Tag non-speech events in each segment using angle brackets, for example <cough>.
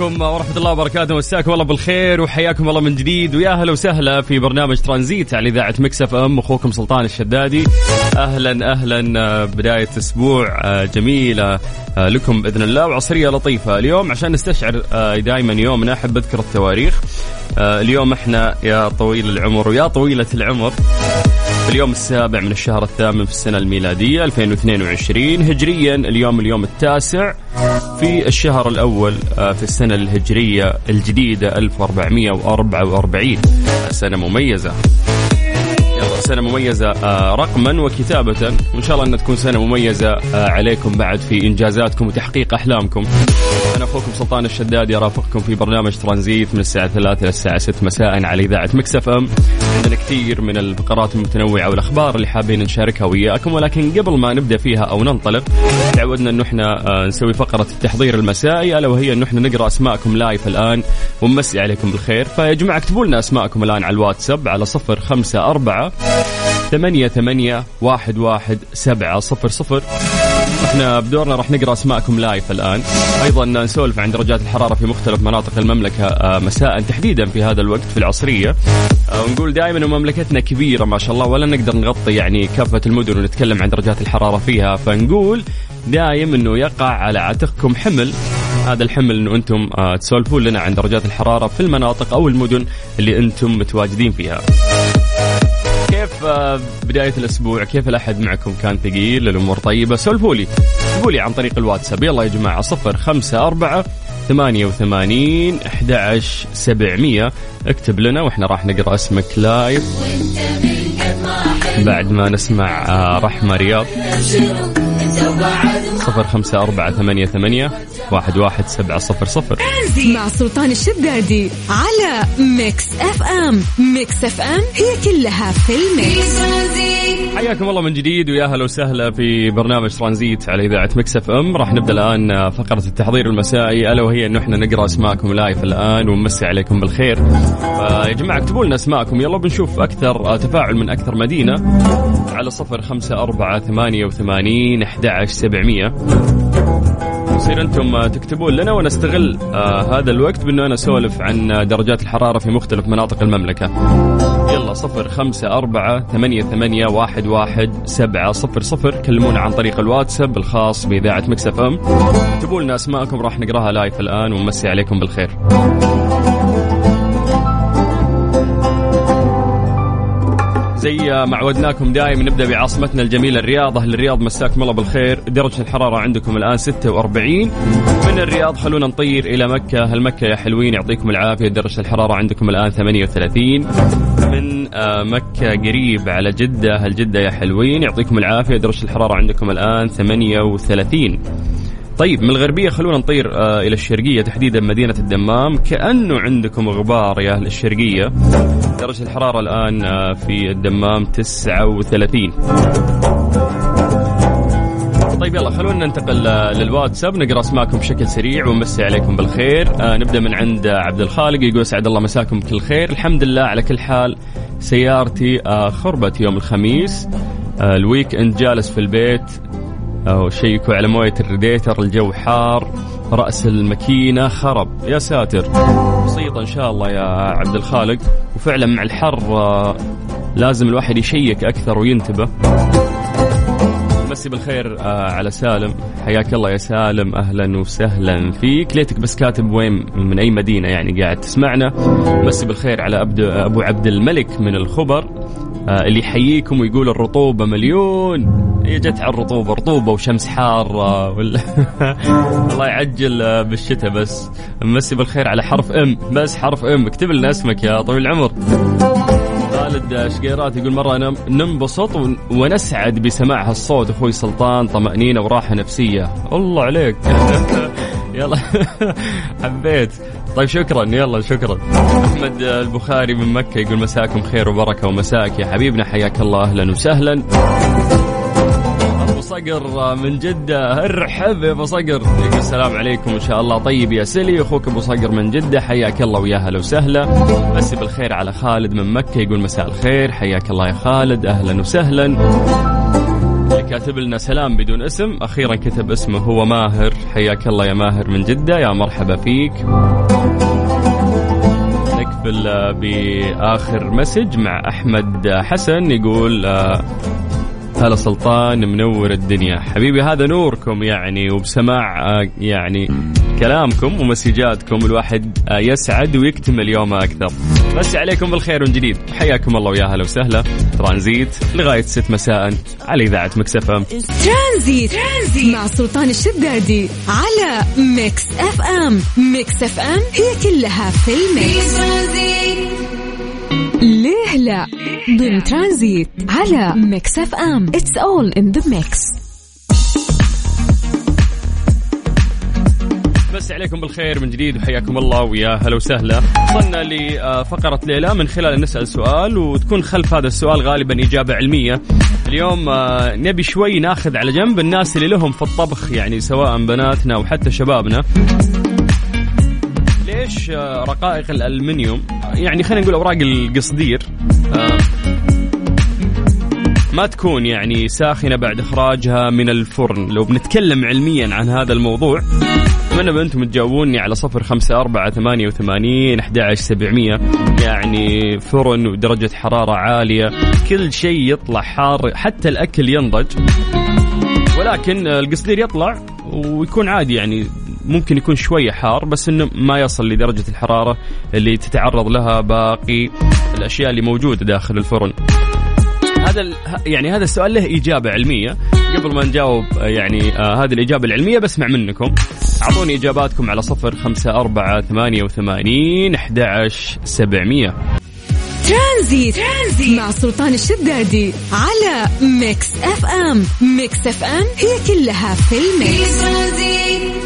عليكم ورحمة الله وبركاته. مساكم الله بالخير وحياكم الله من جديد. ويا أهلا وسهلا في برنامج ترانزيت على إذاعة مكسف أم. أخوكم سلطان الشدادي. أهلا أهلا. آه، بداية أسبوع آه، جميلة آه، لكم بإذن الله وعصرية لطيفة. اليوم عشان نستشعر دائما يومنا أحب أذكر التواريخ اليوم إحنا يا طويل العمر ويا طويلة العمر. في اليوم السابع من الشهر الثامن في السنة الميلادية 2022 هجريا اليوم اليوم التاسع في الشهر الأول آه، في السنة الهجرية الجديدة 1444 سنة مميزة. سنة مميزة آه، رقما وكتابة. وإن شاء الله أن تكون سنة مميزة آه، عليكم بعد في إنجازاتكم وتحقيق أحلامكم. أنا أخوكم سلطان الشداد يرافقكم في برنامج ترانزيت من الساعة 3 إلى الساعة 6 مساء على إذاعة مكسف أم. عندنا كثير من الفقرات المتنوعة والأخبار اللي حابين نشاركها وياكم ولكن قبل ما نبدأ فيها أو ننطلق تعودنا أنه إحنا آه، نسوي فقرة التحضير المسائي ألا وهي أنه إحنا نقرأ أسماءكم live الآن ونمسي عليكم بالخير. فيا جماعة اكتبوا لنا أسماءكم الآن على الواتساب على صفر خمسة أربعة ثمانية ثمانية واحد واحد سبعة صفر صفر. إحنا بدورنا راح نقرأ أسماءكم live الآن. أيضا نسولف عن درجات الحرارة في مختلف مناطق المملكة آه، مساء تحديدا في هذا الوقت في العصرية. آه، ونقول دائما مملكتنا كبيرة ما شاء الله ولا نقدر نغطي يعني كافة المدن ونتكلم عن درجات الحرارة فيها. فنقول دايم إنه يقع على عاتقكم حمل. هذا الحمل إنه أنتم آه، تسولفون لنا عن درجات الحرارة في المناطق أو المدن اللي أنتم متواجدين فيها. كيف بداية الأسبوع كيف الأحد معكم؟ كان ثقيل الأمور طيبة. سولفوا لي سولفوا لي عن طريق الواتساب. يلا يا جماعة صفر خمسة أربعة ثمانية وثمانين أحد سبعمية. اكتب لنا وإحنا راح نقرأ اسمك لايف بعد ما نسمع آه، رحمة رياض. صفر خمسة أربعة ثمانية ثمانية واحد واحد سبعة صفر صفر. مع سلطان الشدادي على ميكس FM. ميكس FM هي كلها في الميكس. حياكم الله من جديد ويا أهلا وسهلا في برنامج ترانزيت على إذاعة ميكس FM. راح نبدأ الآن فقرة التحضير المسائي. ألا وهي انه إحنا نقرأ أسماءكم live الآن ونمسي عليكم بالخير. فيا جماعة اكتبوا لنا أسماءكم. يلا بنشوف أكثر تفاعل من أكثر مدينة على صفر خمسة أربعة ثمانية وثمانين. أحد عشر سبعمية. يصير أنتم تكتبون لنا ونستغل آه هذا الوقت بأنه أنا أسولف عن درجات الحرارة في مختلف مناطق المملكة. يلا صفر خمسة أربعة ثمانية ثمانية واحد واحد سبعة صفر صفر. كلمونا عن طريق الواتساب الخاص بإذاعة ميكس FM. اكتبوا لنا أسماءكم راح نقراها live الآن ونمسي عليكم بالخير. زي ما عودناكم دائما نبدأ بعاصمتنا الجميلة الرياض. أهل الرياض مساكم الله بالخير. درجة الحرارة عندكم الآن 46 من الرياض خلونا نطير إلى مكة. أهل مكة يا حلوين يعطيكم العافية. درجة الحرارة عندكم الآن 38 من آه، مكة قريب على جدة. أهل جدة يا حلوين يعطيكم العافية. درجة الحرارة عندكم الآن 38 طيب من الغربية خلونا نطير آه إلى الشرقية تحديدا مدينة الدمام. كأنه عندكم غبار يا أهل الشرقية. درجة الحرارة الآن آه في الدمام 39 طيب يلا خلونا ننتقل آه، للواتساب نقرأ أسماءكم بشكل سريع ونمسي عليكم بالخير. آه نبدأ من عند عبد الخالق يقول اسعد الله مساكم بكل خير. الحمد لله على كل حال سيارتي خربت يوم الخميس. ال weekend جالس في البيت. أوه شيكوا على موية الريديتر الجو حار رأس الماكينة خرب. يا ساتر. بسيطة إن شاء الله يا عبد الخالق. وفعلا مع الحر آه، لازم الواحد يشيك أكثر وينتبه. مسي بالخير آه على سالم. حياك الله يا سالم. أهلا وسهلا فيك. ليتك بس كاتب وين من أي مدينة يعني قاعد تسمعنا. مسي بالخير على أبو عبد الملك من الخبر آه اللي يحييكم ويقول الرطوبة مليون. جت على الرطوبة رطوبة وشمس حارة ولا <laughs> الله يعجل آه، بالشتاء بس. مسي بالخير على حرف إم. بس حرف إم. اكتب لنا اسمك يا طويل العمر. خالد شقيرات يقول مرة ننبسط ونسعد بسماع هالصوت أخوي سلطان طمأنينة وراحة نفسية. الله عليك. <laughs> يلا. <laughs> حبيت. طيب شكرا. يلا شكرا. أحمد البخاري من مكة يقول مساكم خير وبركة ومساك. يا حبيبنا حياك الله. أهلا وسهلا. صقر من جدة. ارحب يا أبو صقر. يقول السلام عليكم ان شاء الله. طيب يا سلي أخوك أبو صقر من جدة حياك الله ويا هلا وسهلا. بس بالخير على خالد من مكة يقول مساء الخير. حياك الله يا خالد أهلا وسهلا. كاتب لنا سلام بدون اسم أخيرا كتب اسمه هو ماهر. حياك الله يا ماهر من جدة يا مرحبا فيك. نكفل بآخر مسج مع أحمد حسن يقول هلا سلطان منور الدنيا. حبيبي هذا نوركم يعني وبسماع آه، يعني كلامكم ومسجاتكم. الواحد آه، يسعد ويكتمل يومه أكثر. نمسي عليكم بالخير من جديد. حياكم الله ويا هلا وسهلا. ترانزيت لغاية 6 مساء. على إذاعة ميكس FM. ترانزيت. ترانزيت مع سلطان الشدادي على ميكس FM. ميكس FM هي كلها في الميكس ليه لا؟ ضمن ترانزيت على ميكس اف ام. It's all in the mix بس عليكم بالخير من جديد وحياكم الله ويا هلا وسهلا. وصلنا لفقرة ليلى من خلال نسأل سؤال وتكون خلف هذا السؤال غالبا إجابة علمية. اليوم آه، نبي شوي ناخذ على جنب الناس اللي لهم في الطبخ يعني سواء بناتنا أو حتى شبابنا. ليش آه، رقائق الألمنيوم؟ يعني خلينا نقول أوراق القصدير. آه، ما تكون يعني ساخنة بعد إخراجها من الفرن. لو بنتكلم علميا عن هذا الموضوع أتمنى بأنتم تجاوبوني على صفر خمسة أربعة ثمانية وثمانين أحد سبعمية. يعني فرن ودرجة حرارة عالية كل شيء يطلع حار حتى الأكل ينضج. ولكن القصدير يطلع ويكون عادي يعني ممكن يكون شوية حار بس إنه ما يصل لدرجة الحرارة اللي تتعرض لها باقي الأشياء اللي موجودة داخل الفرن. هذا يعني هذا السؤال له إجابة علمية قبل ما نجاوب يعني آه هذه الإجابة العلمية بسمع منكم أعطوني إجاباتكم على صفر خمسة أربعة ثمانية وثمانين أحد سبعمية ترانزيت. ترانزيت مع سلطان الشدادي على ميكس أف أم ميكس أف أم هي كلها في الميكس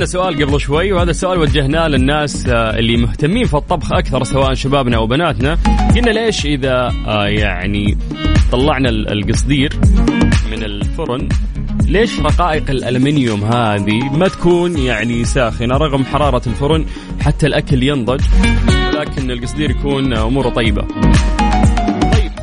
سألنا سؤال قبل شوي وهذا السؤال وجهناه للناس آه، اللي مهتمين في الطبخ أكثر سواء شبابنا أو بناتنا. قلنا ليش إذا آه، يعني طلعنا القصدير من الفرن ليش رقائق الألمنيوم هذه ما تكون يعني ساخنة رغم حرارة الفرن حتى الأكل ينضج لكن القصدير يكون أموره طيبة؟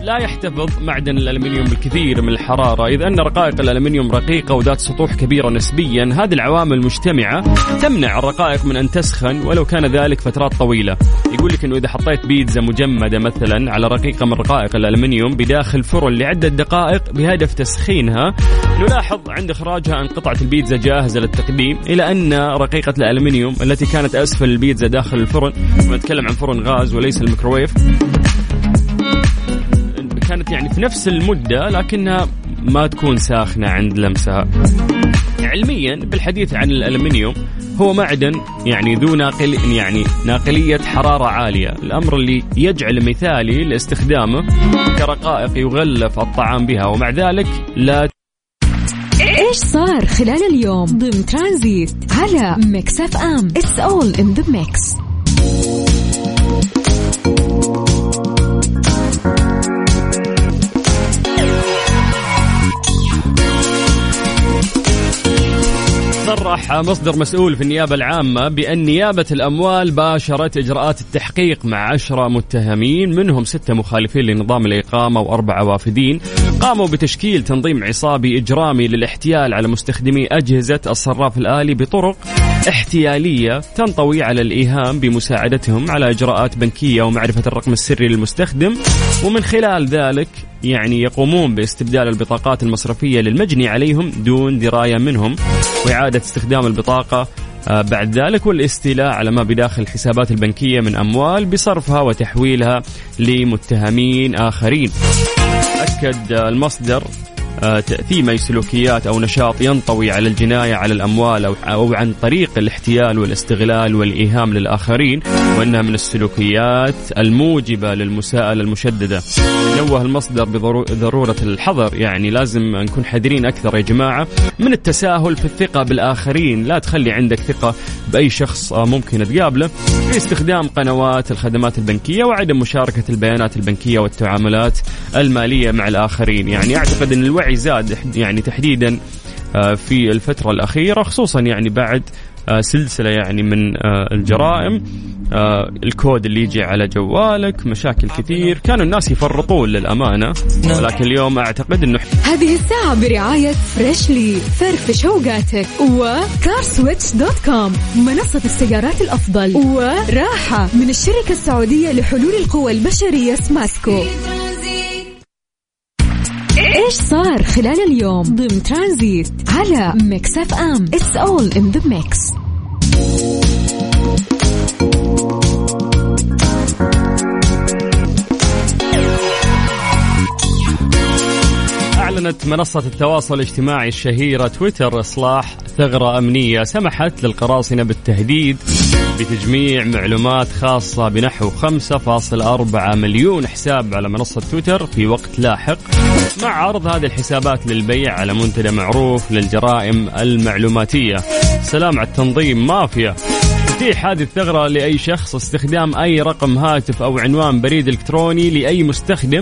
لا يحتفظ معدن الألمنيوم بالكثير من الحرارة إذ أن رقائق الألمنيوم رقيقة وذات سطوح كبيرة نسبيا. هذه العوامل مجتمعة تمنع الرقائق من أن تسخن ولو كان ذلك فترات طويلة. يقول لك أنه إذا حطيت بيتزا مجمدة مثلا على رقيقة من رقائق الألمنيوم بداخل فرن لعدة دقائق بهدف تسخينها نلاحظ عند إخراجها أن قطعة البيتزا جاهزة للتقديم إلى أن رقيقة الألمنيوم التي كانت أسفل البيتزا داخل الفرن ونتكلم عن فرن غاز وليس الميكروويف كانت يعني في نفس المدة لكنها ما تكون ساخنة عند لمسها. علميا بالحديث عن الألمنيوم هو معدن يعني ذو ناقل يعني ناقلية حرارة عالية. الأمر اللي يجعل مثالي لاستخدامه كرقائق يغلف الطعام بها ومع ذلك لا إيش صار خلال اليوم؟ ضمن ترانزيت على ميكس أف أم. It's all in the mix صرح مصدر مسؤول في النيابة العامة بأن نيابة الأموال باشرت إجراءات التحقيق مع عشرة متهمين منهم ستة مخالفين لنظام الإقامة وأربعة وافدين. قاموا بتشكيل تنظيم عصابي إجرامي للاحتيال على مستخدمي أجهزة الصراف الآلي بطرق احتيالية تنطوي على الإيهام بمساعدتهم على إجراءات بنكية ومعرفة الرقم السري للمستخدم. ومن خلال ذلك يعني يقومون باستبدال البطاقات المصرفية للمجني عليهم دون دراية منهم وإعادة استخدام البطاقة. آه، بعد ذلك والاستيلاء على ما بداخل الحسابات البنكية من أموال بصرفها وتحويلها لمتهمين آخرين. أكد المصدر آه، تأثيم أي سلوكيات أو نشاط ينطوي على الجناية على الأموال أو, عن طريق الاحتيال والاستغلال والإيهام للآخرين وأنها من السلوكيات الموجبة للمساءلة المشددة. نوه المصدر بضرورة الحذر يعني لازم نكون حذرين أكثر يا جماعة من التساهل في الثقة بالآخرين. لا تخلي عندك ثقة بأي شخص ممكن تقابله. في استخدام قنوات الخدمات البنكية وعدم مشاركة البيانات البنكية والتعاملات المالية مع الآخرين. يعني أعتقد أن الوعي الوعي زاد يعني تحديدا آه، في الفترة الأخيرة خصوصا يعني بعد آه، سلسلة يعني من آه، الجرائم الكود اللي يجي على جوالك مشاكل كثير. كانوا الناس يفرطون للأمانة ولكن اليوم أعتقد أنه هذه الساعة برعاية فريشلي فرفش أوقاتك وكارسويتش دوت كوم منصة السيارات الأفضل وراحة من الشركة السعودية لحلول القوى البشرية سماسكو إيش صار خلال اليوم؟ ضمن ترانزيت على ميكس اف ام. It's all in the mix أعلنت منصة التواصل الاجتماعي الشهيرة تويتر إصلاح ثغرة أمنية سمحت للقراصنة بالتهديد بتجميع معلومات خاصة بنحو 5.4 مليون حساب على منصة تويتر في وقت لاحق. مع عرض هذه الحسابات للبيع على منتدى معروف للجرائم المعلوماتية. سلام على التنظيم مافيا. تتيح هذه الثغرة لأي شخص استخدام أي رقم هاتف أو عنوان بريد إلكتروني لأي مستخدم.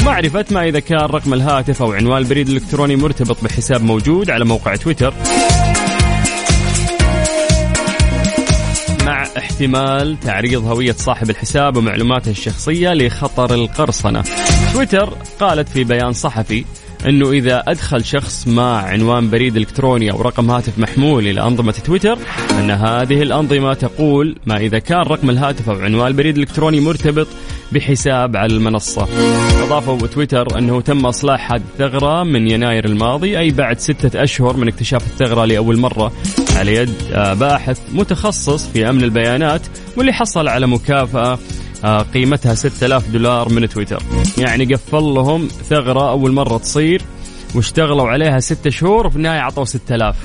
ومعرفة ما إذا كان رقم الهاتف أو عنوان البريد الإلكتروني مرتبط بحساب موجود على موقع تويتر. احتمال تعريض هوية صاحب الحساب ومعلوماته الشخصية لخطر القرصنة تويتر قالت في بيان صحفي إنه إذا أدخل شخص مع عنوان بريد إلكتروني أو رقم هاتف محمول إلى أنظمة تويتر أن هذه الأنظمة تقول ما إذا كان رقم الهاتف أو عنوان البريد الالكتروني مرتبط بحساب على المنصة. أضافوا تويتر إنه تم إصلاح هذه الثغرة من يناير الماضي أي بعد ستة أشهر من اكتشاف الثغرة لأول مرة على يد آه، باحث متخصص في أمن البيانات واللي حصل على مكافأة آه، قيمتها 6000 دولار من تويتر. يعني قفل لهم ثغرة أول مرة تصير واشتغلوا عليها ستة شهور وفي النهاية عطوا 6000